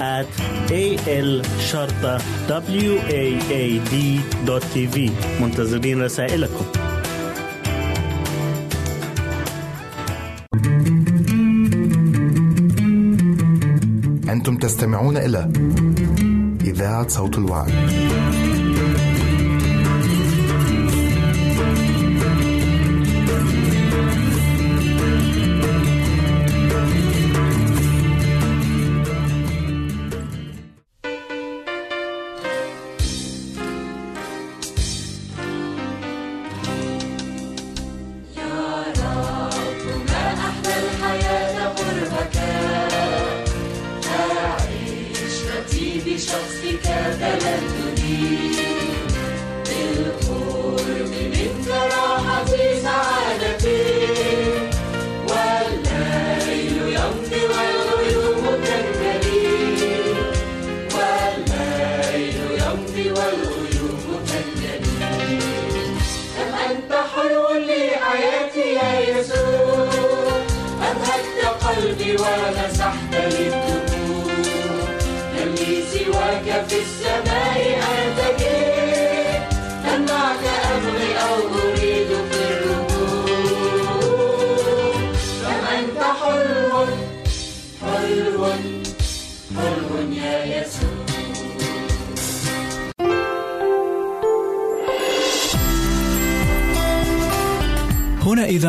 at A L شرطة W A A D دوت تي في منتظرين رسائلكم أنتم تستمعون إلى إذاعة صوت الوعي.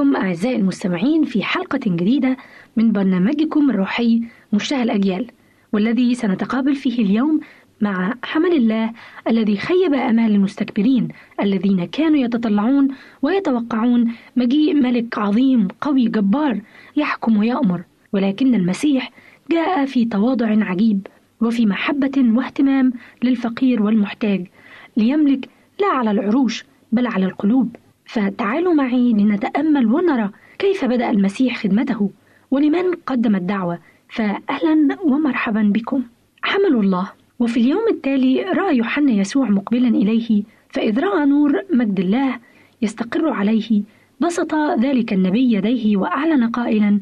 بكم أعزائي المستمعين في حلقة جديدة من برنامجكم الروحي مشتهى الأجيال والذي سنتقابل فيه اليوم مع حمل الله الذي خيب آمال المستكبرين الذين كانوا يتطلعون ويتوقعون مجيء ملك عظيم قوي جبار يحكم ويأمر ولكن المسيح جاء في تواضع عجيب وفي محبة واهتمام للفقير والمحتاج ليملك لا على العروش بل على القلوب. فتعالوا معي لنتأمل ونرى كيف بدأ المسيح خدمته ولمن قدم الدعوة. فأهلا ومرحبا بكم. حمل الله. وفي اليوم التالي رأى يوحنا يسوع مقبلا إليه فإذ رأى نور مجد الله يستقر عليه. بسط ذلك النبي يديه وأعلن قائلا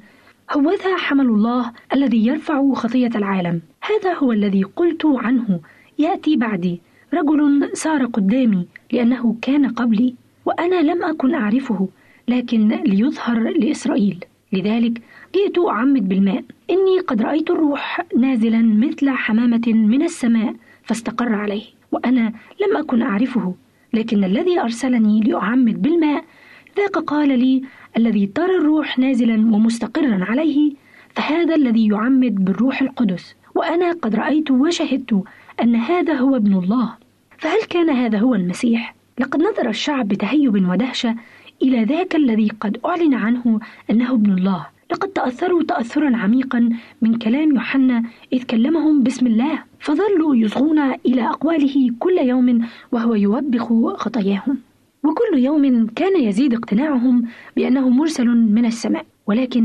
هوذا حمل الله الذي يرفع خطية العالم. هذا هو الذي قلت عنه. يأتي بعدي. رجل سار قدامي لأنه كان قبلي. وأنا لم أكن أعرفه لكن ليظهر لإسرائيل. لذلك جئت أعمد بالماء. إني قد رأيت الروح نازلا مثل حمامة من السماء فاستقر عليه وأنا لم أكن أعرفه. لكن الذي أرسلني لأعمد بالماء ذاك قال لي الذي ترى الروح نازلا ومستقرا عليه فهذا الذي يعمد بالروح القدس. وأنا قد رأيت وشهدت أن هذا هو ابن الله. فهل كان هذا هو المسيح؟ لقد نظر الشعب بتهيب ودهشة إلى ذاك الذي قد أعلن عنه أنه ابن الله. لقد تأثروا تأثرا عميقا من كلام يوحنا إذ كلمهم باسم الله فظلوا يصغون إلى أقواله كل يوم وهو يوبخ خطاياهم. وكل يوم كان يزيد اقتناعهم بأنه مرسل من السماء. ولكن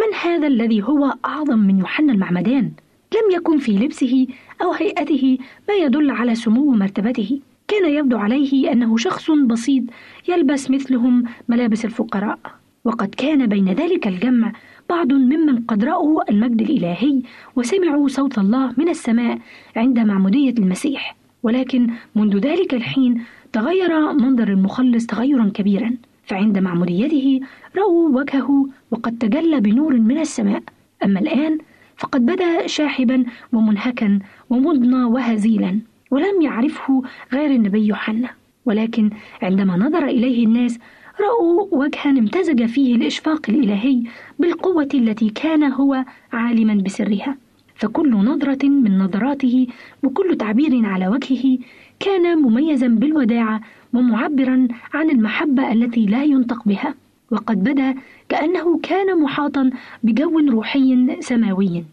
من هذا الذي هو أعظم من يوحنا المعمدان؟ لم يكن في لبسه أو هيئته ما يدل على سمو مرتبته. كان يبدو عليه أنه شخص بسيط يلبس مثلهم ملابس الفقراء. وقد كان بين ذلك الجمع بعض ممن قد رأوا المجد الإلهي وسمعوا صوت الله من السماء عند معمودية المسيح. ولكن منذ ذلك الحين تغير منظر المخلص تغيرا كبيرا. فعند معموديته رأوا وجهه وقد تجلى بنور من السماء. أما الآن فقد بدا شاحبا ومنهكا ومضنى وهزيلا. ولم يعرفه غير النبي يوحنا. ولكن عندما نظر إليه الناس رأوا وجها امتزج فيه الإشفاق الإلهي بالقوة التي كان هو عالما بسرها. فكل نظرة من نظراته وكل تعبير على وجهه كان مميزا بالوداعة ومعبرا عن المحبة التي لا ينطق بها. وقد بدا كأنه كان محاطا بجو روحي سماوي.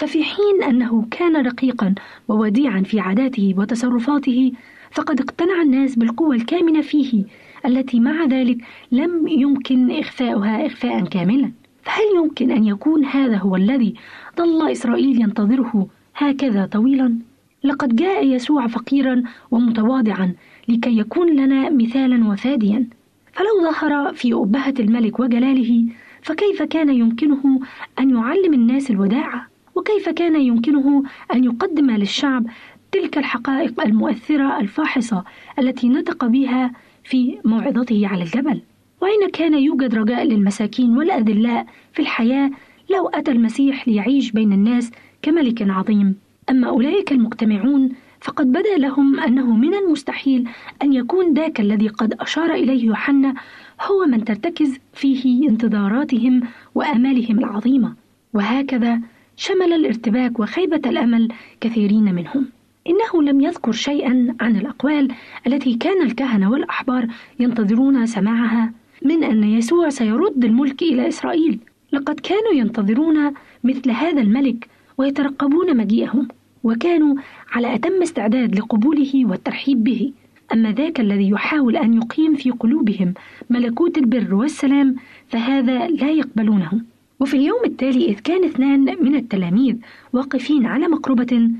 ففي حين أنه كان رقيقا ووديعا في عاداته وتصرفاته فقد اقتنع الناس بالقوة الكامنة فيه التي مع ذلك لم يمكن إخفاؤها إخفاء كاملا. فهل يمكن أن يكون هذا هو الذي ظل إسرائيل ينتظره هكذا طويلا؟ لقد جاء يسوع فقيرا ومتواضعا لكي يكون لنا مثالا وفاديا. فلو ظهر في أبهة الملك وجلاله فكيف كان يمكنه أن يعلم الناس الوداعة وكيف كان يمكنه أن يقدم للشعب تلك الحقائق المؤثرة الفاحصة التي نطق بها في موعظته على الجبل؟ وأين كان يوجد رجاء للمساكين والأذلاء في الحياة لو أتى المسيح ليعيش بين الناس كملك عظيم؟ أما أولئك المجتمعون فقد بدا لهم أنه من المستحيل أن يكون ذاك الذي قد أشار إليه يوحنا هو من ترتكز فيه انتظاراتهم وآمالهم العظيمة. وهكذا شمل الارتباك وخيبة الأمل كثيرين منهم. إنه لم يذكر شيئا عن الأقوال التي كان الكهنة والأحبار ينتظرون سماعها. من أن يسوع سيرد الملك إلى إسرائيل لقد كانوا ينتظرون مثل هذا الملك ويترقبون مجيئه وكانوا على أتم استعداد لقبوله والترحيب به. أما ذاك الذي يحاول أن يقيم في قلوبهم ملكوت البر والسلام فهذا لا يقبلونه. وفي اليوم التالي إذ كان اثنان من التلاميذ واقفين على مقربة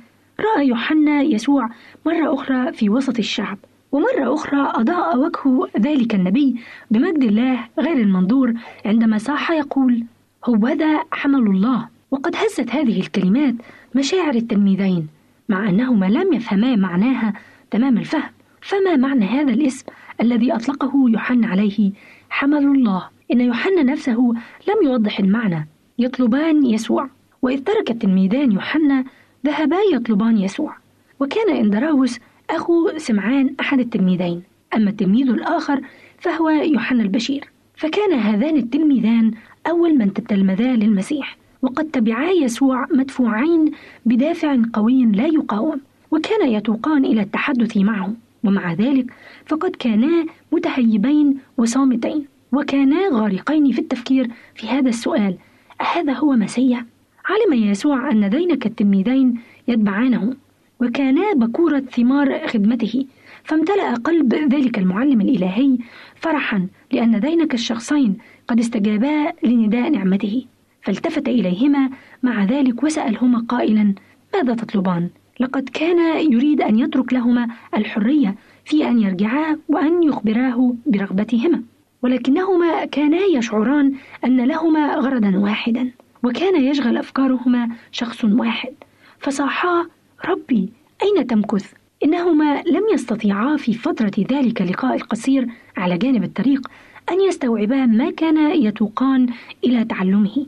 رأى يوحنا يسوع مرة أخرى في وسط الشعب ومرة أخرى أضاء وجه ذلك النبي بمجد الله غير المنظور عندما صاح يقول هوذا حمل الله وقد هزت هذه الكلمات مشاعر التلميذين مع أنهما لم يفهما معناها تمام الفهم. فما معنى هذا الاسم الذي أطلقه يوحنا عليه حمل الله؟ إن يوحنا نفسه لم يوضح المعنى. يطلبان يسوع. وإذ ترك التلميذان يوحنا ذهبا يطلبان يسوع. وكان إندراوس أخو سمعان أحد التلميذين. أما التلميذ الآخر فهو يوحنا البشير. فكان هذان التلميذان أول من تتلمذا للمسيح. وقد تبعا يسوع مدفوعين بدافع قوي لا يقاوم. وكان يتوقان إلى التحدث معه ومع ذلك فقد كانا متهيبين وصامتين. وكانا غارقين في التفكير في هذا السؤال أهذا هو مسيح؟ علم يسوع أن ذينك التلميذين يتبعانه وكانا بكورة ثمار خدمته فامتلأ قلب ذلك المعلم الإلهي فرحا لأن ذينك الشخصين قد استجابا لنداء نعمته فالتفت إليهما مع ذلك وسألهما قائلا ماذا تطلبان؟ لقد كان يريد أن يترك لهما الحرية في أن يرجعا وأن يخبراه برغبتهما ولكنهما كانا يشعران أن لهما غرضا واحدا وكان يشغل أفكارهما شخص واحد. فصاحا ربي أين تمكث؟ إنهما لم يستطيعا في فترة ذلك اللقاء القصير على جانب الطريق أن يستوعبا ما كان يتوقان إلى تعلمه.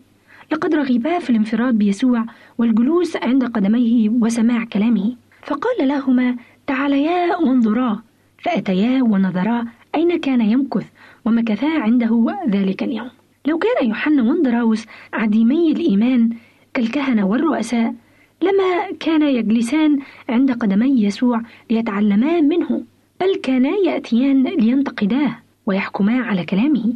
لقد رغبا في الانفراد بيسوع والجلوس عند قدميه وسماع كلامه. فقال لهما تعاليا وانظرا. فأتيا ونظرا أين كان يمكث؟ ومكثا عنده ذلك اليوم. لو كان يوحنا وندراوس عديمي الإيمان كالكهنة والرؤساء لما كانا يجلسان عند قدمي يسوع ليتعلما منه بل كانا يأتيان لينتقداه ويحكما على كلامه.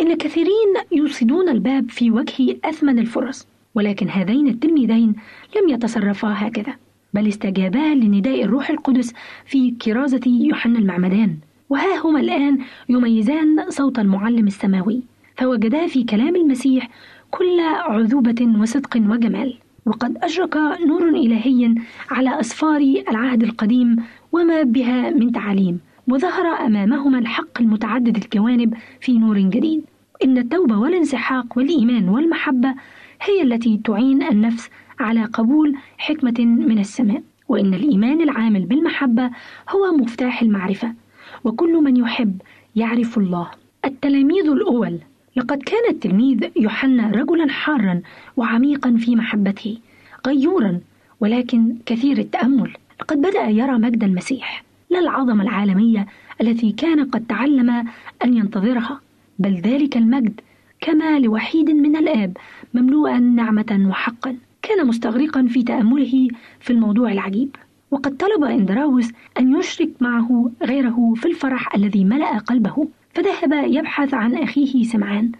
إن كثيرين يوصدون الباب في وجه أثمن الفرص ولكن هذين التلميذين لم يتصرفا هكذا بل استجابا لنداء الروح القدس في كرازة يوحنا المعمدان. وها هما الآن يميزان صوت المعلم السماوي فوجدا في كلام المسيح كل عذوبة وصدق وجمال. وقد أشرق نور إلهي على أسفار العهد القديم وما بها من تعاليم وظهر أمامهما الحق المتعدد الجوانب في نور جديد. إن التوبة والانسحاق والإيمان والمحبة هي التي تعين النفس على قبول حكمة من السماء. وإن الإيمان العامل بالمحبة هو مفتاح المعرفة. وكل من يحب يعرف الله. التلاميذ الأول. لقد كان التلميذ يوحنا رجلا حارا وعميقا في محبته غيورا ولكن كثير التأمل. لقد بدأ يرى مجد المسيح لا العظمة العالمية التي كان قد تعلم أن ينتظرها بل ذلك المجد كما لوحيد من الآب مملوءا نعمة وحقا. كان مستغرقا في تأمله في الموضوع العجيب. وقد طلب إندراوس أن يشرك معه غيره في الفرح الذي ملأ قلبه فذهب يبحث عن أخيه سمعان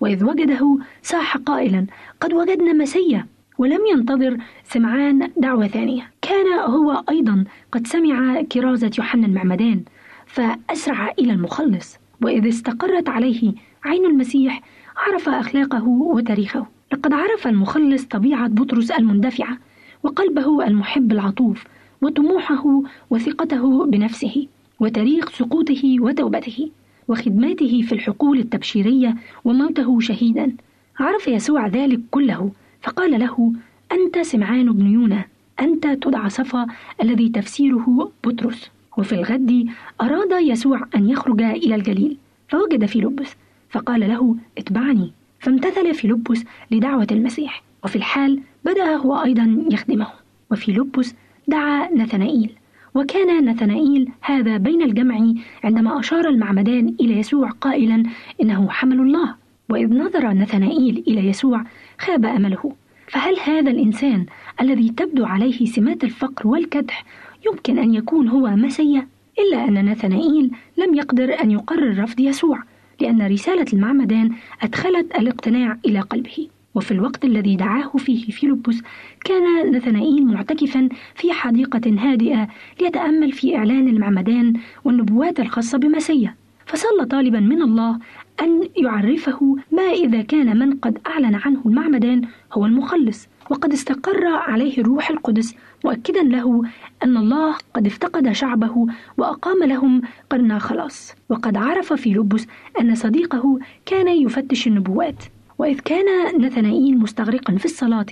وإذ وجده صاح قائلا قد وجدنا مسيا ولم ينتظر سمعان دعوة ثانية. كان هو أيضا قد سمع كرازة يوحنا المعمدان فأسرع إلى المخلص وإذ استقرت عليه عين المسيح عرف أخلاقه وتاريخه. لقد عرف المخلص طبيعة بطرس المندفعة وقلبه المحب العطوف وطموحه وثقته بنفسه وتاريخ سقوطه وتوبته وخدماته في الحقول التبشيرية وموته شهيدا. عرف يسوع ذلك كله فقال له أنت سمعان بن يونا أنت تدعى صفا الذي تفسيره بطرس. وفي الغد أراد يسوع أن يخرج إلى الجليل فوجد فيلبس فقال له اتبعني. فامتثل فيلبس لدعوة المسيح وفي الحال بدأ هو أيضا يخدمه. وفيلبس دعا نثنائيل. وكان نثنائيل هذا بين الجمع عندما أشار المعمدان إلى يسوع قائلا إنه حمل الله. وإذ نظر نثنائيل إلى يسوع خاب أمله. فهل هذا الإنسان الذي تبدو عليه سمات الفقر والكدح يمكن أن يكون هو مسيا؟ إلا أن نثنائيل لم يقدر أن يقرر رفض يسوع لأن رسالة المعمدان أدخلت الاقتناع إلى قلبه. وفي الوقت الذي دعاه فيه فيلبس كان نثنائيل معتكفا في حديقة هادئة ليتأمل في إعلان المعمدان والنبوات الخاصة بمسيا. فصلى طالبا من الله أن يعرفه ما إذا كان من قد أعلن عنه المعمدان هو المخلص. وقد استقر عليه الروح القدس مؤكدا له أن الله قد افتقد شعبه وأقام لهم قرن خلاص. وقد عرف في لبس أن صديقه كان يفتش النبوات. وإذ كان نثنائيل مستغرقا في الصلاة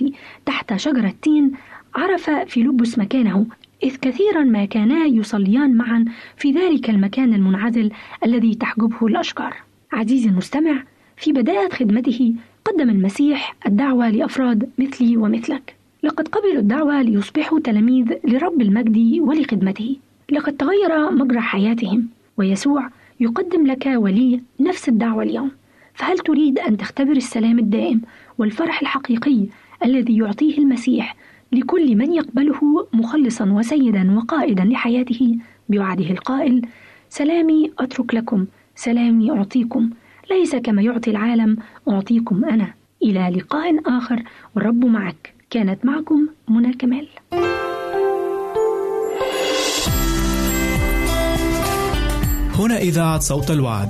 تحت شجرة تين عرف في لبس مكانه إذ كثيرا ما كانا يصليان معا في ذلك المكان المنعزل الذي تحجبه الأشجار. عزيزي المستمع في بداية خدمته قدم المسيح الدعوة لأفراد مثلي ومثلك. لقد قبلوا الدعوة ليصبحوا تلاميذ لرب المجد ولخدمته. لقد تغير مجرى حياتهم ويسوع يقدم لك ولي نفس الدعوة اليوم. فهل تريد أن تختبر السلام الدائم والفرح الحقيقي الذي يعطيه المسيح لكل من يقبله مخلصا وسيدا وقائدا لحياته بوعده القائل سلامي أترك لكم سلامي أعطيكم ليس كما يعطي العالم أعطيكم أنا إلى لقاء آخر والرب معك. كانت معكم منى كمال. هنا إذاعة صوت الوعد.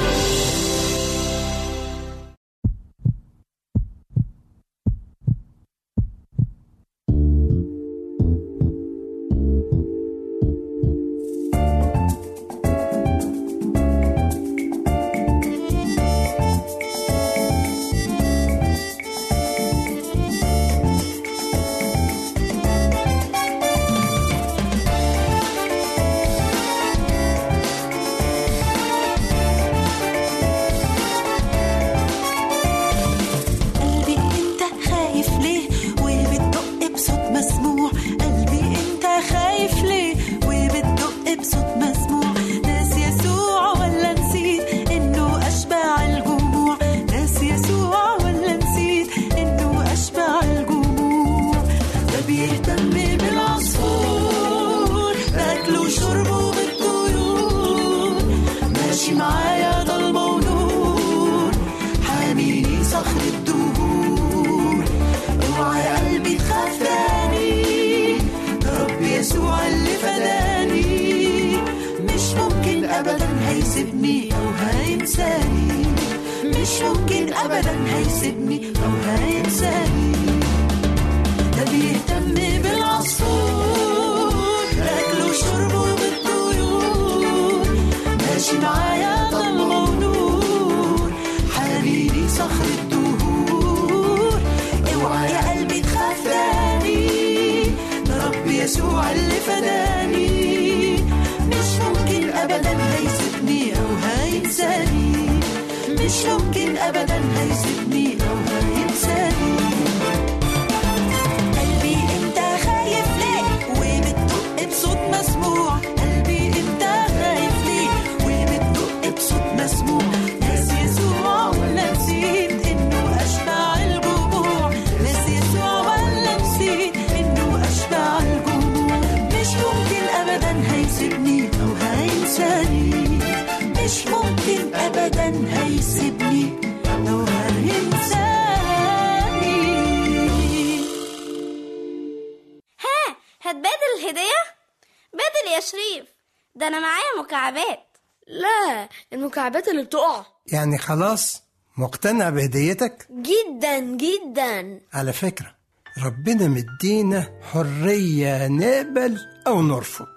يعني خلاص مقتنع بهديتك؟ جدا جدا. على فكرة ربنا مدينا حرية نقبل أو نرفض.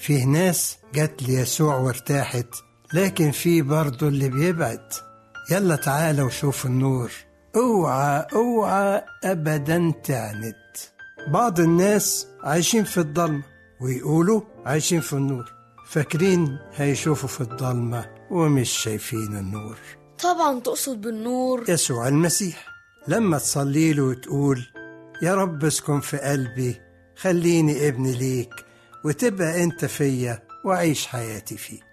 فيه ناس جت ليسوع وارتاحت لكن في برضه اللي بيبعد. يلا تعالى وشوف النور. اوعى اوعى ابدا تعند بعض الناس عايشين في الضلمة ويقولوا عايشين في النور. فاكرين هيشوفوا في الضلمة ومش شايفين النور طبعا تقصد بالنور يسوع المسيح لما تصلي له وتقول يا رب اسكن في قلبي خليني ابن ليك وتبقى أنت فيا وعيش حياتي فيك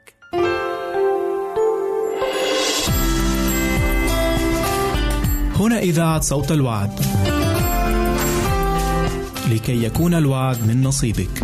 هنا إذاعة صوت الوعد. لكي يكون الوعد من نصيبك.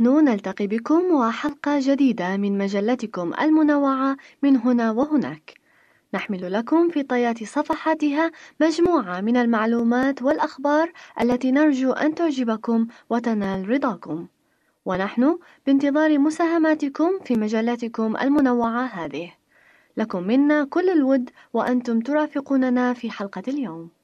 نحن نلتقي بكم وحلقة جديدة من مجلتكم المنوعة من هنا وهناك. نحمل لكم في طيات صفحاتها مجموعة من المعلومات والأخبار التي نرجو أن تعجبكم وتنال رضاكم. ونحن بانتظار مساهماتكم في مجلتكم المنوعة هذه. لكم منا كل الود وأنتم ترافقوننا في حلقة اليوم.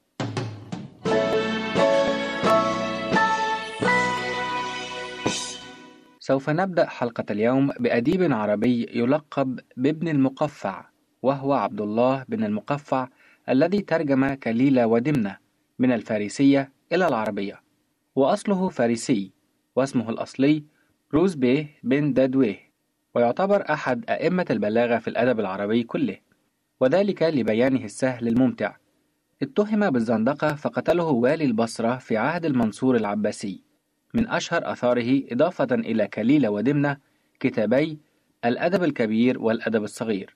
سوف نبدأ حلقة اليوم بأديب عربي يلقب بابن المقفع وهو عبد الله بن المقفع الذي ترجم كليلة ودمنة من الفارسية إلى العربية. وأصله فارسي واسمه الأصلي روز بيه بن دادويه ويعتبر أحد أئمة البلاغة في الأدب العربي كله وذلك لبيانه السهل الممتع. اتهم بالزندقة فقتله والي البصرة في عهد المنصور العباسي. من أشهر آثاره إضافة إلى كليلة ودمنة كتابي الأدب الكبير والأدب الصغير.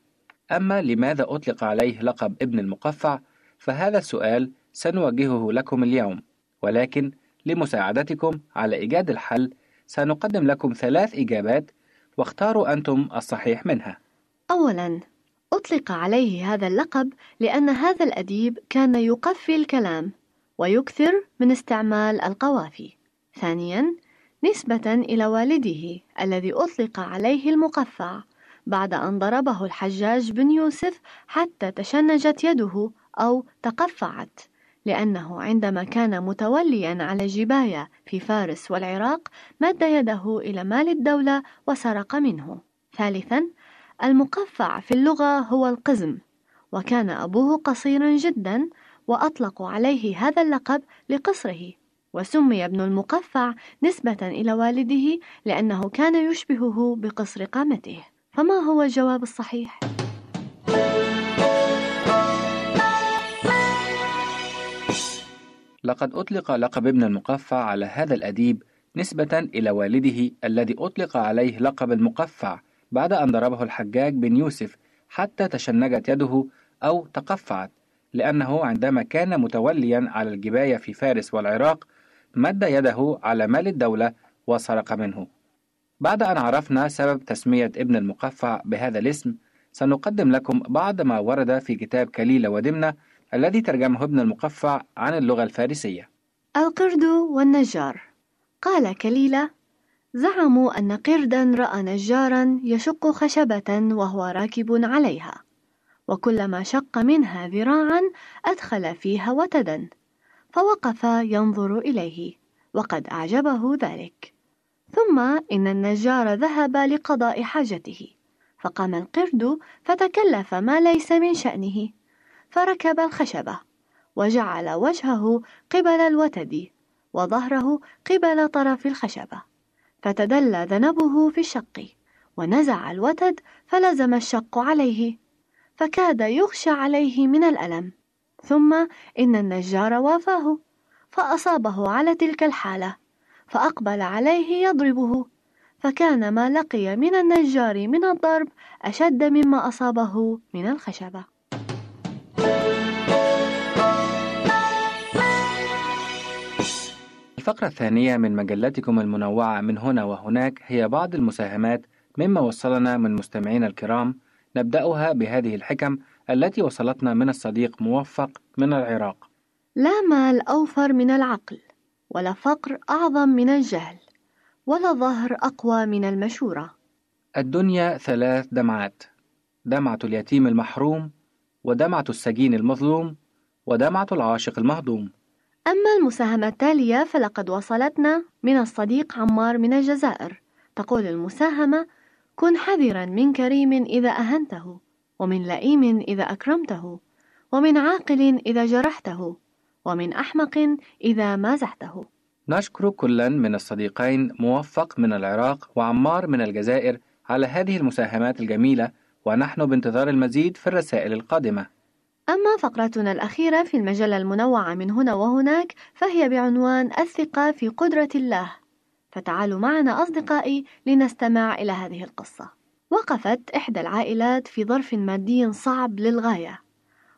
أما لماذا أطلق عليه لقب ابن المقفع فهذا السؤال سنوجهه لكم اليوم. ولكن لمساعدتكم على إيجاد الحل سنقدم لكم ثلاث إجابات واختاروا أنتم الصحيح منها. أولاً أطلق عليه هذا اللقب لأن هذا الأديب كان يقفي الكلام ويكثر من استعمال القوافي. ثانياً نسبة إلى والده الذي أطلق عليه المقفع بعد أن ضربه الحجاج بن يوسف حتى تشنجت يده أو تقفعت لأنه عندما كان متوليا على جباية في فارس والعراق مد يده إلى مال الدولة وسرق منه. ثالثا المقفع في اللغة هو القزم وكان أبوه قصيرا جدا وأطلقوا عليه هذا اللقب لقصره وسمي ابن المقفع نسبة إلى والده لأنه كان يشبهه بقصر قامته فما هو الجواب الصحيح؟ لقد أطلق لقب ابن المقفع على هذا الأديب نسبة إلى والده الذي أطلق عليه لقب المقفع بعد أن ضربه الحجاج بن يوسف حتى تشنجت يده أو تقفعت لأنه عندما كان متوليا على الجباية في فارس والعراق مد يده على مال الدولة وسرق منه. بعد أن عرفنا سبب تسمية ابن المقفع بهذا الاسم سنقدم لكم بعض ما ورد في كتاب كليلة ودمنة الذي ترجمه ابن المقفع عن اللغة الفارسية. القرد والنجار. قال كليلة زعموا أن قردا رأى نجارا يشق خشبة وهو راكب عليها وكلما شق منها ذراعا أدخل فيها وتدا. فوقف ينظر إليه وقد أعجبه ذلك. ثم إن النجار ذهب لقضاء حاجته فقام القرد فتكلف ما ليس من شأنه فركب الخشبة وجعل وجهه قبل الوتد وظهره قبل طرف الخشبة فتدلى ذنبه في الشق ونزع الوتد فلزم الشق عليه فكاد يغشى عليه من الألم. ثم إن النجار وافاه فأصابه على تلك الحالة فأقبل عليه يضربه فكان ما لقي من النجار من الضرب أشد مما أصابه من الخشبة. الفقرة الثانية من مجلتكم المنوعة من هنا وهناك هي بعض المساهمات مما وصلنا من مستمعينا الكرام. نبدأها بهذه الحكم التي وصلتنا من الصديق موفق من العراق. لا مال أوفر من العقل ولا فقر أعظم من الجهل ولا ظهر أقوى من المشورة. الدنيا ثلاث دمعات دمعة اليتيم المحروم ودمعة السجين المظلوم ودمعة العاشق المهضوم. أما المساهمة التالية فلقد وصلتنا من الصديق عمار من الجزائر. تقول المساهمة كن حذرا من كريم إذا أهنته. ومن لئيم إذا أكرمته ومن عاقل إذا جرحته ومن أحمق إذا مازحته. نشكر كلا من الصديقين موفق من العراق وعمار من الجزائر على هذه المساهمات الجميلة ونحن بانتظار المزيد في الرسائل القادمة. أما فقرتنا الأخيرة في المجلة المنوعة من هنا وهناك فهي بعنوان الثقة في قدرة الله. فتعالوا معنا أصدقائي لنستمع إلى هذه القصة. وقفت إحدى العائلات في ظرف مادي صعب للغاية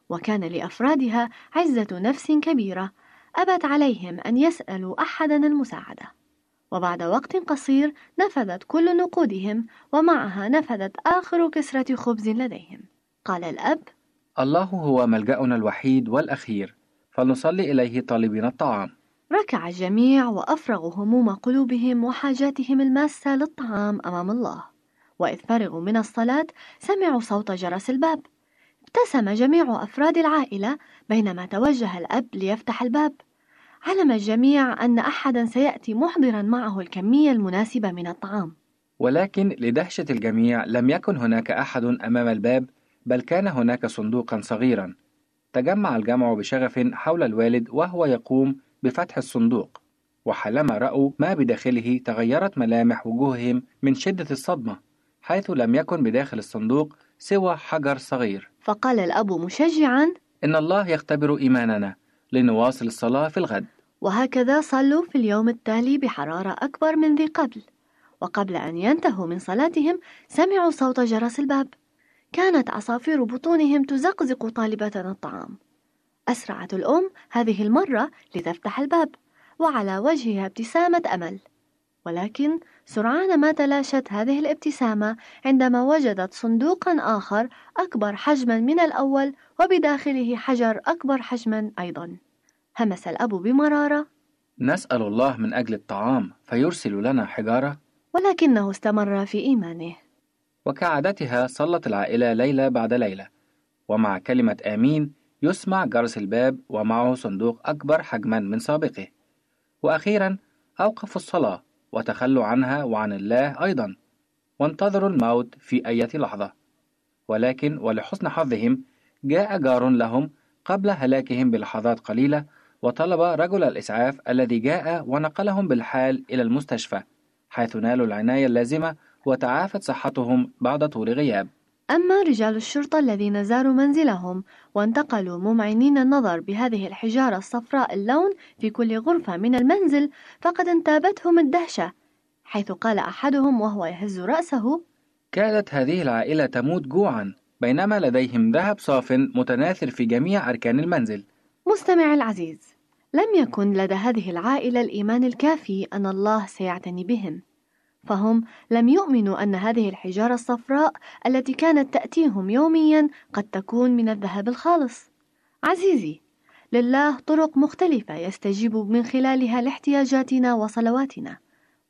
وكان لأفرادها عزة نفس كبيرة أبت عليهم أن يسألوا أحدا المساعدة وبعد وقت قصير نفذت كل نقودهم ومعها نفذت آخر كسرة خبز لديهم. قال الأب الله هو ملجأنا الوحيد والأخير فلنصلي إليه طالبين الطعام. ركع الجميع وأفرغوا هموم قلوبهم وحاجاتهم الماسة للطعام أمام الله. وإذ فرغوا من الصلاة سمعوا صوت جرس الباب. ابتسم جميع أفراد العائلة بينما توجه الأب ليفتح الباب. علم الجميع أن أحدا سيأتي محضرا معه الكمية المناسبة من الطعام. ولكن لدهشة الجميع لم يكن هناك أحد أمام الباب بل كان هناك صندوقا صغيرا. تجمع الجمع بشغف حول الوالد وهو يقوم بفتح الصندوق. وحالما رأوا ما بداخله تغيرت ملامح وجوههم من شدة الصدمة. حيث لم يكن بداخل الصندوق سوى حجر صغير. فقال الأب مشجعا إن الله يختبر إيماننا لنواصل الصلاة في الغد. وهكذا صلوا في اليوم التالي بحرارة أكبر من ذي قبل. وقبل أن ينتهوا من صلاتهم سمعوا صوت جرس الباب. كانت عصافير بطونهم تزقزق طالبة الطعام. أسرعت الأم هذه المرة لتفتح الباب وعلى وجهها ابتسامة أمل. ولكن سرعان ما تلاشت هذه الابتسامة عندما وجدت صندوقا آخر أكبر حجما من الأول وبداخله حجر أكبر حجما أيضا. همس الأب بمرارة. نسأل الله من أجل الطعام فيرسل لنا حجارة. ولكنه استمر في إيمانه. وكعادتها صلت العائلة ليلة بعد ليلة. ومع كلمة آمين يسمع جرس الباب ومعه صندوق أكبر حجما من سابقه. وأخيرا أوقفوا الصلاة. وتخلوا عنها وعن الله أيضا وانتظروا الموت في أي لحظة. ولكن ولحسن حظهم جاء جار لهم قبل هلاكهم بلحظات قليلة وطلب رجل الإسعاف الذي جاء ونقلهم بالحال إلى المستشفى حيث نالوا العناية اللازمة وتعافت صحتهم بعد طول غياب. أما رجال الشرطة الذين زاروا منزلهم وانتقلوا ممعنين النظر بهذه الحجارة الصفراء اللون في كل غرفة من المنزل فقد انتابتهم الدهشة حيث قال أحدهم وهو يهز رأسه كادت هذه العائلة تموت جوعا بينما لديهم ذهب صاف متناثر في جميع أركان المنزل. مستمع العزيز لم يكن لدى هذه العائلة الإيمان الكافي أن الله سيعتني بهم. فهم لم يؤمنوا أن هذه الحجارة الصفراء التي كانت تأتيهم يوميا قد تكون من الذهب الخالص. عزيزي، لله طرق مختلفة يستجيب من خلالها لاحتياجاتنا وصلواتنا،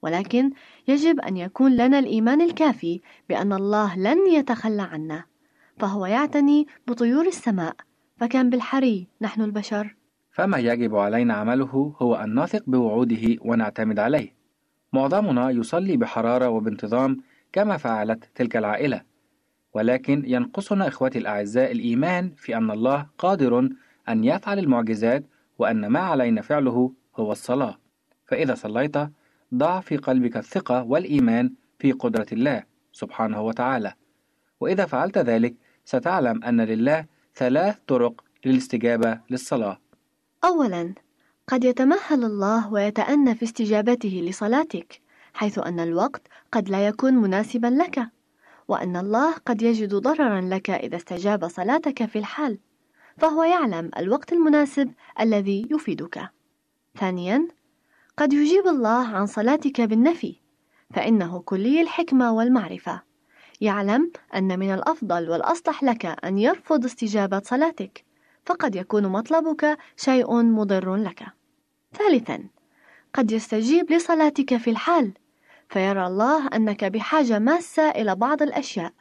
ولكن يجب أن يكون لنا الإيمان الكافي بأن الله لن يتخلى عنا، فهو يعتني بطيور السماء، فكم بالحري نحن البشر. فما يجب علينا عمله هو أن نثق بوعوده ونعتمد عليه. معظمنا يصلي بحرارة وبانتظام كما فعلت تلك العائلة، ولكن ينقصنا إخوتي الأعزاء الإيمان في أن الله قادر أن يفعل المعجزات وأن ما علينا فعله هو الصلاة. فإذا صليت ضع في قلبك الثقة والإيمان في قدرة الله سبحانه وتعالى. وإذا فعلت ذلك ستعلم أن لله ثلاث طرق للاستجابة للصلاة. أولاً قد يتمهل الله ويتأنى في استجابته لصلاتك حيث أن الوقت قد لا يكون مناسبا لك وأن الله قد يجد ضررا لك إذا استجاب صلاتك في الحال فهو يعلم الوقت المناسب الذي يفيدك. ثانيا قد يجيب الله عن صلاتك بالنفي فإنه كلي الحكمة والمعرفة. يعلم أن من الأفضل والأصلح لك أن يرفض استجابة صلاتك. فقد يكون مطلبك شيء مضر لك. ثالثا، قد يستجيب لصلاتك في الحال، فيرى الله أنك بحاجة ماسة إلى بعض الأشياء،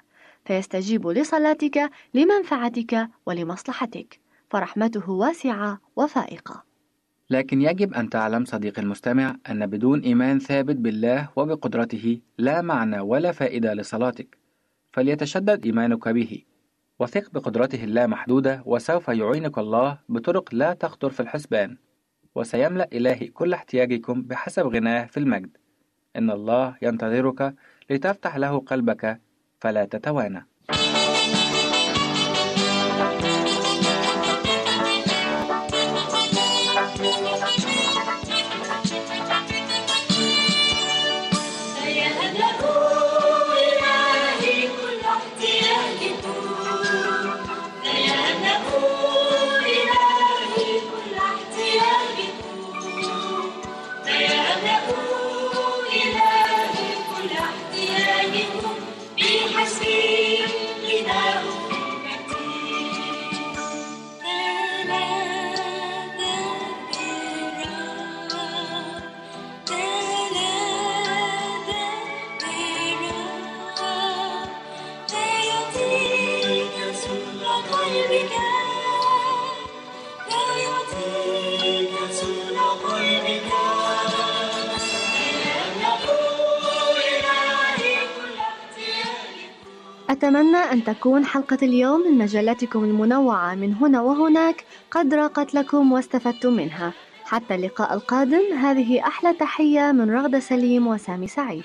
فيستجيب لصلاتك لمنفعتك ولمصلحتك، فرحمته واسعة وفائقة. لكن يجب أن تعلم صديقي المستمع أن بدون إيمان ثابت بالله وبقدرته لا معنى ولا فائدة لصلاتك، فليتشدد إيمانك به. وثق بقدرته اللامحدودة وسوف يعينك الله بطرق لا تخطر في الحسبان. وسيملأ إلهي كل احتياجكم بحسب غناه في المجد. إن الله ينتظرك لتفتح له قلبك فلا تتوانى. أتمنى أن تكون حلقة اليوم من مجلتكم المنوعة. من هنا وهناك قد راقت لكم واستفدتم منها. حتى اللقاء القادم هذه أحلى تحية من رغدة سليم وسامي سعيد.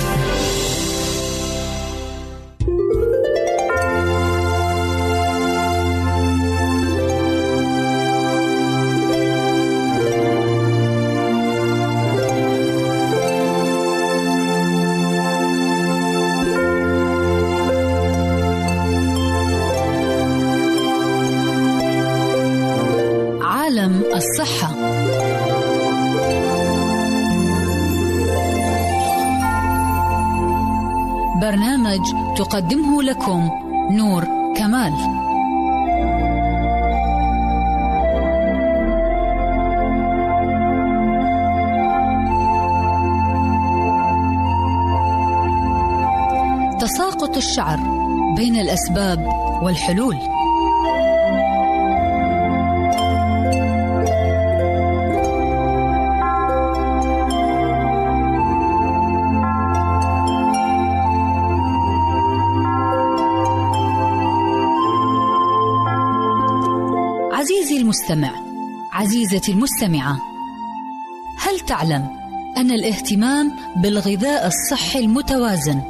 لكم نور كمال. تساقط الشعر بين الأسباب والحلول. عزيزتي المستمعة هل تعلم أن الاهتمام بالغذاء الصحي المتوازن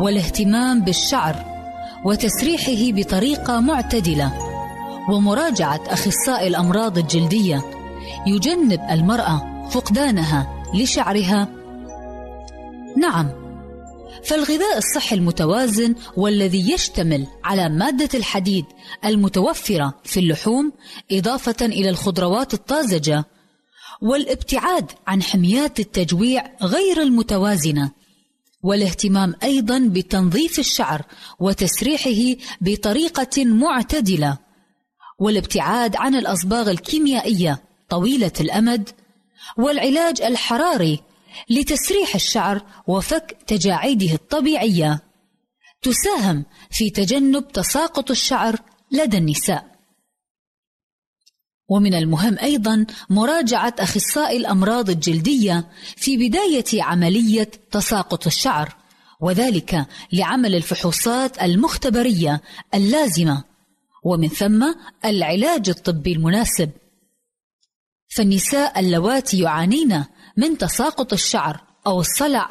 والاهتمام بالشعر وتسريحه بطريقة معتدلة ومراجعة أخصائي الأمراض الجلدية يجنب المرأة فقدانها لشعرها؟ نعم فالغذاء الصحي المتوازن والذي يشتمل على مادة الحديد المتوفرة في اللحوم إضافة إلى الخضروات الطازجة والابتعاد عن حميات التجويع غير المتوازنة والاهتمام أيضا بتنظيف الشعر وتسريحه بطريقة معتدلة والابتعاد عن الأصباغ الكيميائية طويلة الأمد والعلاج الحراري لتسريح الشعر وفك تجاعيده الطبيعية. تساهم في تجنب تساقط الشعر لدى النساء. ومن المهم أيضا مراجعة أخصائي الأمراض الجلدية في بداية عملية تساقط الشعر وذلك لعمل الفحوصات المختبرية اللازمة ومن ثم العلاج الطبي المناسب. فالنساء اللواتي يعانين من تساقط الشعر أو الصلع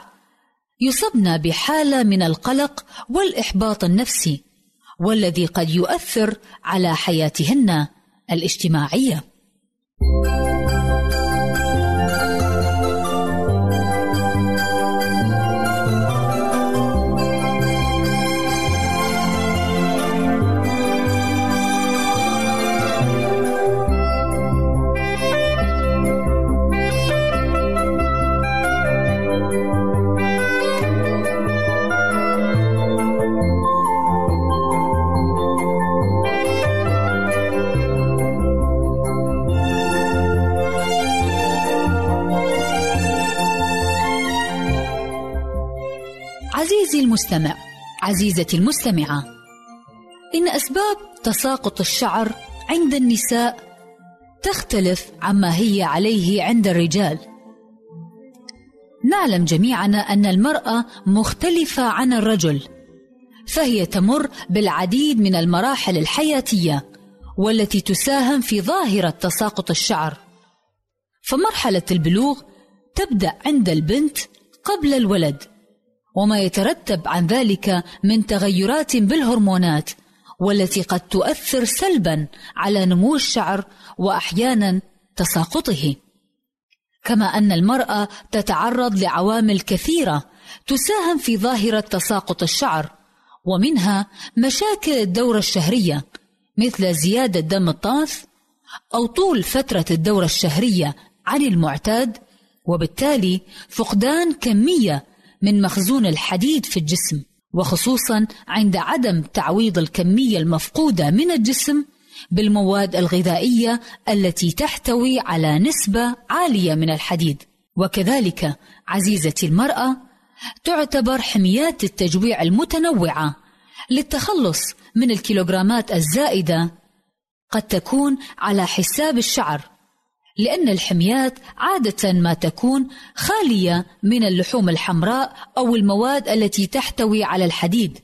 يصبن بحالة من القلق والإحباط النفسي والذي قد يؤثر على حياتهن الاجتماعية. عزيزي المستمع عزيزتي المستمعة إن أسباب تساقط الشعر عند النساء تختلف عما هي عليه عند الرجال. نعلم جميعنا أن المرأة مختلفة عن الرجل فهي تمر بالعديد من المراحل الحياتية والتي تساهم في ظاهرة تساقط الشعر. فمرحلة البلوغ تبدأ عند البنت قبل الولد. وما يترتب عن ذلك من تغيرات بالهرمونات والتي قد تؤثر سلبا على نمو الشعر واحيانا تساقطه. كما أن المرأة تتعرض لعوامل كثيرة تساهم في ظاهرة تساقط الشعر ومنها مشاكل الدورة الشهرية مثل زيادة دم الطمث أو طول فترة الدورة الشهرية عن المعتاد وبالتالي فقدان كمية من مخزون الحديد في الجسم وخصوصا عند عدم تعويض الكمية المفقودة من الجسم بالمواد الغذائية التي تحتوي على نسبة عالية من الحديد. وكذلك عزيزتي المرأة تعتبر حميات التجويع المتنوعة للتخلص من الكيلوغرامات الزائدة قد تكون على حساب الشعر لأن الحميات عادة ما تكون خالية من اللحوم الحمراء أو المواد التي تحتوي على الحديد.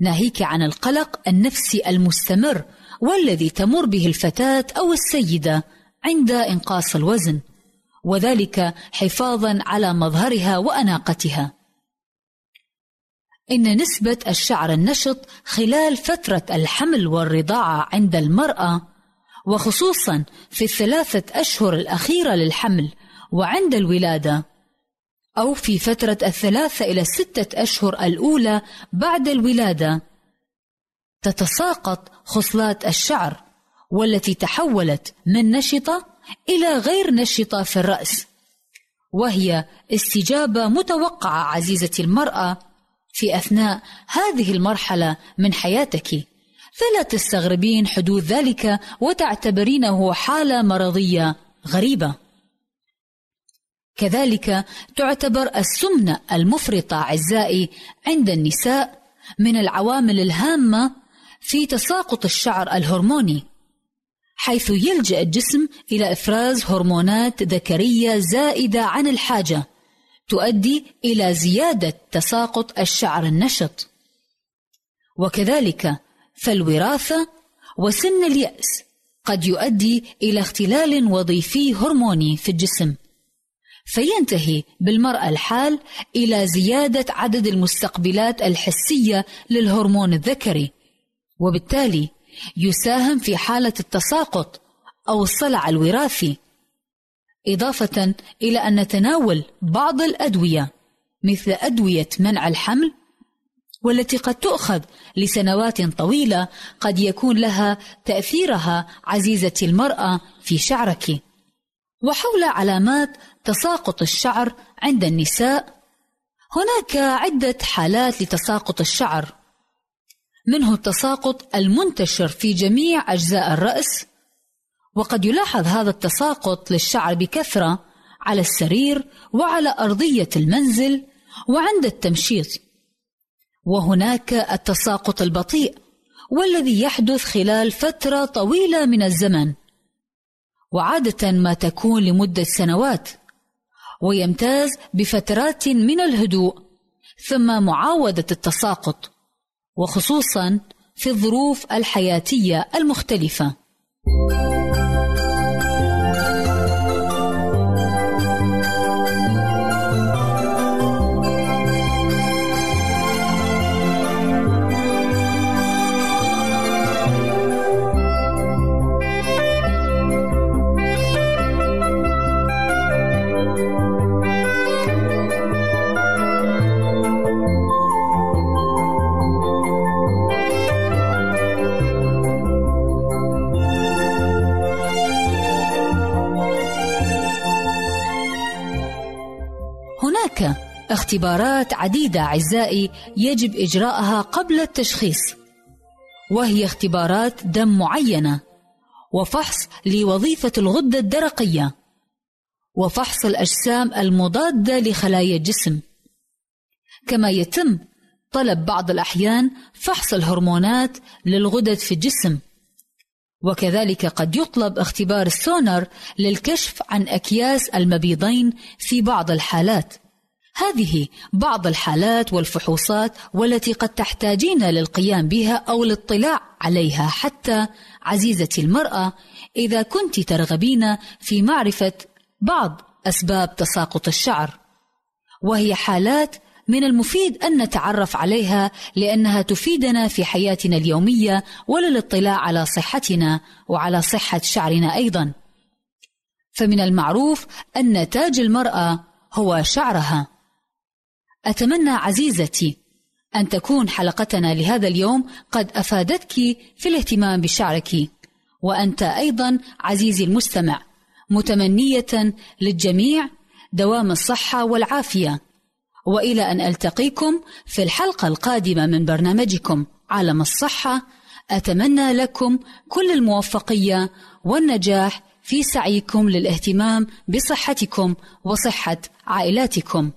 ناهيك عن القلق النفسي المستمر والذي تمر به الفتاة أو السيدة عند إنقاص الوزن، وذلك حفاظا على مظهرها وأناقتها. إن نسبة الشعر النشط خلال فترة الحمل والرضاعة عند المرأة وخصوصا في الثلاثة أشهر الأخيرة للحمل وعند الولادة أو في فترة الثلاثة إلى الستة أشهر الأولى بعد الولادة. تتساقط خصلات الشعر والتي تحولت من نشطة إلى غير نشطة في الرأس وهي استجابة متوقعة عزيزتي المرأة في أثناء هذه المرحلة من حياتك. فلا تستغربين حدوث ذلك وتعتبرينه حالة مرضية غريبة. كذلك تعتبر السمنة المفرطة أعزائي عند النساء من العوامل الهامة في تساقط الشعر الهرموني، حيث يلجأ الجسم إلى إفراز هرمونات ذكرية زائدة عن الحاجة، تؤدي إلى زيادة تساقط الشعر النشط. وكذلك فالوراثة وسن اليأس قد يؤدي إلى اختلال وظيفي هرموني في الجسم فينتهي بالمرأة الحال إلى زيادة عدد المستقبلات الحسية للهرمون الذكري وبالتالي يساهم في حالة التساقط أو الصلع الوراثي إضافة إلى أن نتناول بعض الأدوية مثل أدوية منع الحمل والتي قد تؤخذ لسنوات طويلة قد يكون لها تأثيرها عزيزتي المرأة في شعرك. وحول علامات تساقط الشعر عند النساء هناك عدة حالات لتساقط الشعر. منه التساقط المنتشر في جميع أجزاء الرأس وقد يلاحظ هذا التساقط للشعر بكثرة على السرير وعلى أرضية المنزل وعند التمشيط. وهناك التساقط البطيء والذي يحدث خلال فترة طويلة من الزمن. وعادة ما تكون لمدة سنوات ويمتاز بفترات من الهدوء ثم معاودة التساقط وخصوصا في الظروف الحياتية المختلفة. اختبارات عديدة أعزائي يجب إجراءها قبل التشخيص وهي اختبارات دم معينة وفحص لوظيفة الغدة الدرقية وفحص الأجسام المضادة لخلايا الجسم. كما يتم طلب بعض الأحيان فحص الهرمونات للغدد في الجسم وكذلك قد يطلب اختبار السونار للكشف عن أكياس المبيضين في بعض الحالات. هذه بعض الحالات والفحوصات والتي قد تحتاجين للقيام بها أو الاطلاع عليها حتى عزيزتي المرأة إذا كنت ترغبين في معرفة بعض أسباب تساقط الشعر وهي حالات من المفيد أن نتعرف عليها لأنها تفيدنا في حياتنا اليومية وللاطلاع على صحتنا وعلى صحة شعرنا أيضا. فمن المعروف أن تاج المرأة هو شعرها. أتمنى عزيزتي أن تكون حلقتنا لهذا اليوم قد أفادتك في الاهتمام بشعرك، وأنت أيضا عزيزي المستمع متمنية للجميع دوام الصحة والعافية. وإلى أن ألتقيكم في الحلقة القادمة من برنامجكم عالم الصحة أتمنى لكم كل الموفقية والنجاح في سعيكم للاهتمام بصحتكم وصحة عائلاتكم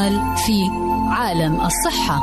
كمال في عالم الصحة.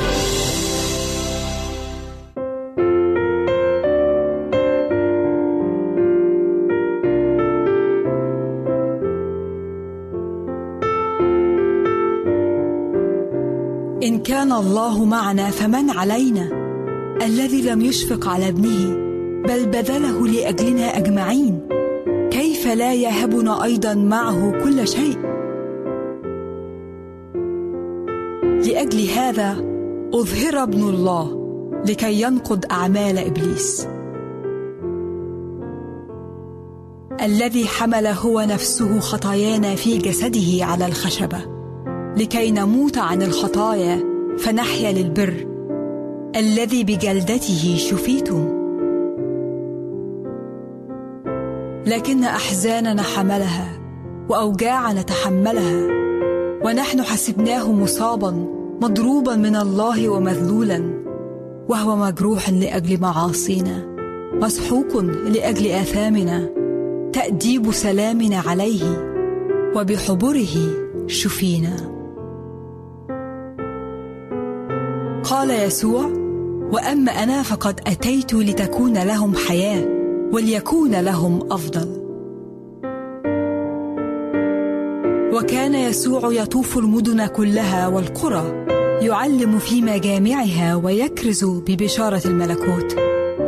كان الله معنا فمن علينا؟ الذي لم يشفق على ابنه بل بذله لأجلنا أجمعين. كيف لا يهبنا أيضا معه كل شيء؟ لأجل هذا أظهر ابن الله لكي ينقض أعمال إبليس. الذي حمل هو نفسه خطايانا في جسده على الخشبة لكي نموت عن الخطايا فنحيا للبر الذي بجلدته شفيتم. لكن أحزاننا حملها وأوجاعنا تحملها ونحن حسبناه مصابا مضروبا من الله ومذلولا وهو مجروح لأجل معاصينا مسحوق لأجل آثامنا تأديب سلامنا عليه وبحبره شفينا. قال يسوع وأما أنا فقد أتيت لتكون لهم حياة وليكون لهم أفضل. وكان يسوع يطوف المدن كلها والقرى يعلم في مجامعها ويكرز ببشارة الملكوت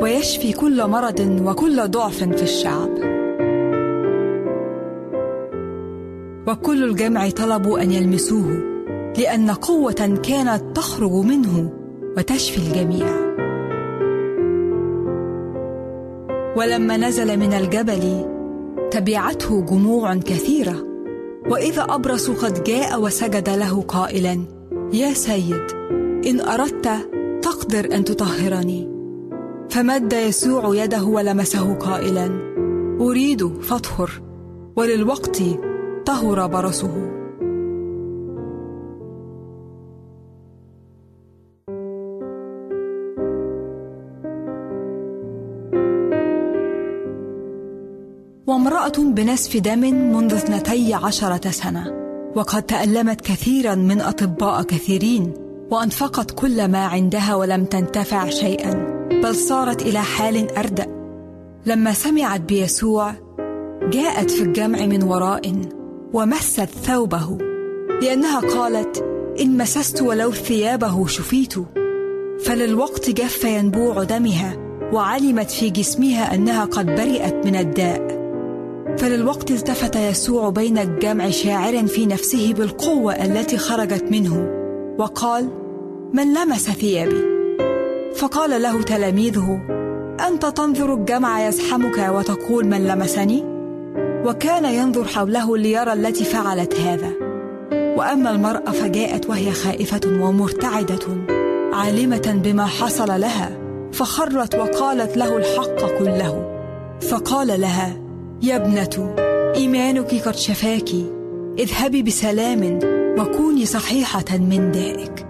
ويشفي كل مرض وكل ضعف في الشعب. وكل الجمع طلبوا أن يلمسوه لأن قوة كانت تخرج منه وتشفي الجميع. ولما نزل من الجبل تبعته جموع كثيرة. وإذا أبرص قد جاء وسجد له قائلا يا سيد إن أردت تقدر أن تطهرني. فمد يسوع يده ولمسه قائلا أريد فاطهر وللوقت طهر برصه. وامرأة بنسف دم منذ اثنتي عشرة سنة. وقد تألمت كثيرا من أطباء كثيرين وأنفقت كل ما عندها ولم تنتفع شيئا بل صارت إلى حال أردأ. لما سمعت بيسوع جاءت في الجمع من وراء ومست ثوبه لأنها قالت إن مسست ولو ثيابه شفيت. فللوقت جف ينبوع دمها وعلمت في جسمها أنها قد برئت من الداء. فللوقت التفت يسوع بين الجمع شاعرا في نفسه بالقوة التي خرجت منه وقال من لمس ثيابي؟ فقال له تلاميذه أنت تنظر الجمع يزحمك وتقول من لمسني؟ وكان ينظر حوله ليرى التي فعلت هذا. وأما المرأة فجاءت وهي خائفة ومرتعدة عالمة بما حصل لها فخرت وقالت له الحق كله. فقال لها يا ابنة إيمانك قد شفاك. اذهبي بسلام وكوني صحيحة من دائك.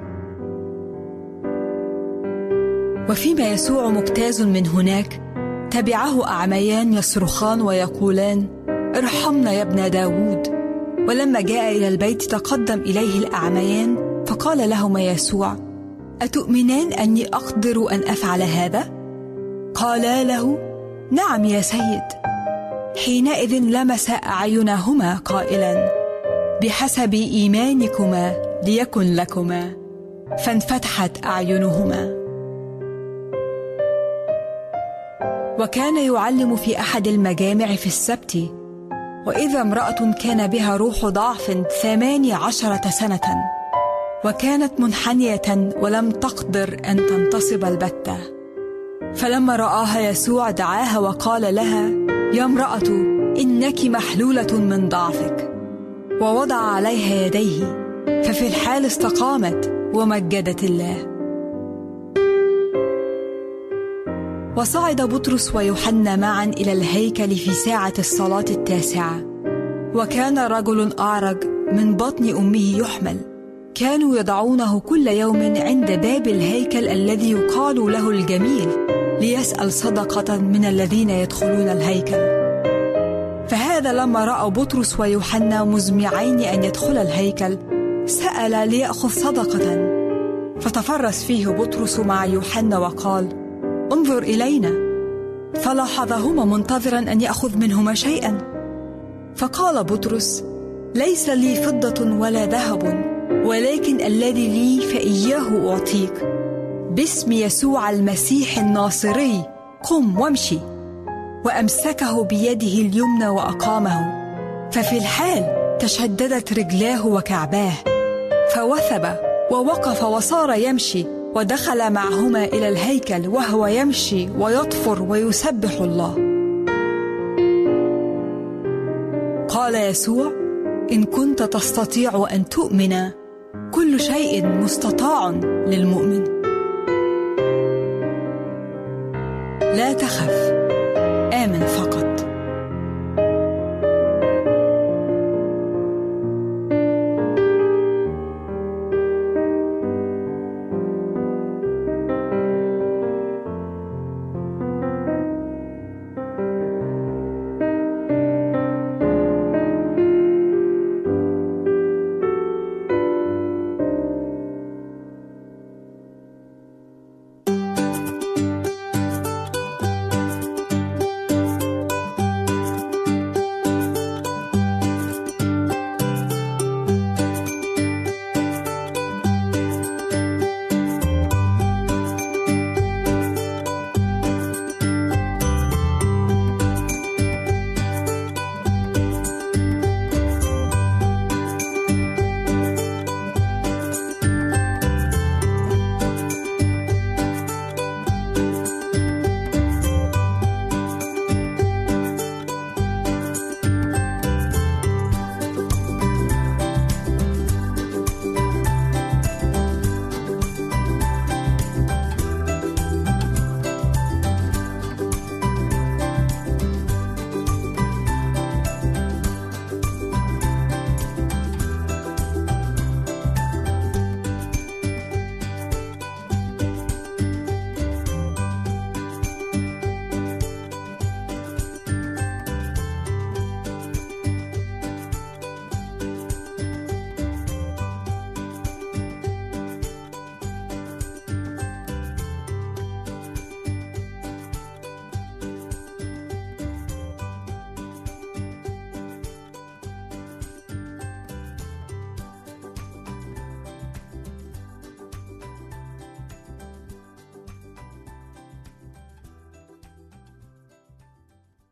وفيما يسوع مجتاز من هناك تبعه أعميان يصرخان ويقولان ارحمنا يا ابن داود. ولما جاء إلى البيت تقدم إليه الأعميان فقال لهما يسوع أتؤمنان أني أقدر أن أفعل هذا؟ قالا له نعم يا سيد. حينئذ لمس أعينهما قائلا بحسب إيمانكما ليكن لكما فانفتحت أعينهما. وكان يعلم في أحد المجامع في السبت وإذا امرأة كان بها روح ضعف ثماني عشرة سنة وكانت منحنية ولم تقدر أن تنتصب البتة. فلما رآها يسوع دعاها وقال لها يا امرأة إنك محلولة من ضعفك. ووضع عليها يديه ففي الحال استقامت ومجدت الله. وصعد بطرس ويوحنا معا إلى الهيكل في ساعة الصلاة التاسعة. وكان رجل أعرج من بطن أمه يحمل. كانوا يضعونه كل يوم عند باب الهيكل الذي يقال له الجميل. ليسأل صدقة من الذين يدخلون الهيكل. فهذا لما رأى بطرس ويوحنا مزمعين أن يدخل الهيكل سأل ليأخذ صدقة. فتفرس فيه بطرس مع يوحنا وقال انظر إلينا. فلاحظهما منتظرا أن يأخذ منهما شيئا. فقال بطرس ليس لي فضة ولا ذهب ولكن الذي لي فإياه أعطيك. باسم يسوع المسيح الناصري. قم وامشي. وأمسكه بيده اليمنى وأقامه. ففي الحال تشددت رجلاه وكعباه. فوثب ووقف وصار يمشي. ودخل معهما إلى الهيكل وهو يمشي ويطفر ويسبح الله. قال يسوع إن كنت تستطيع أن تؤمن كل شيء مستطاع للمؤمن. لا تخف. آمن فقط.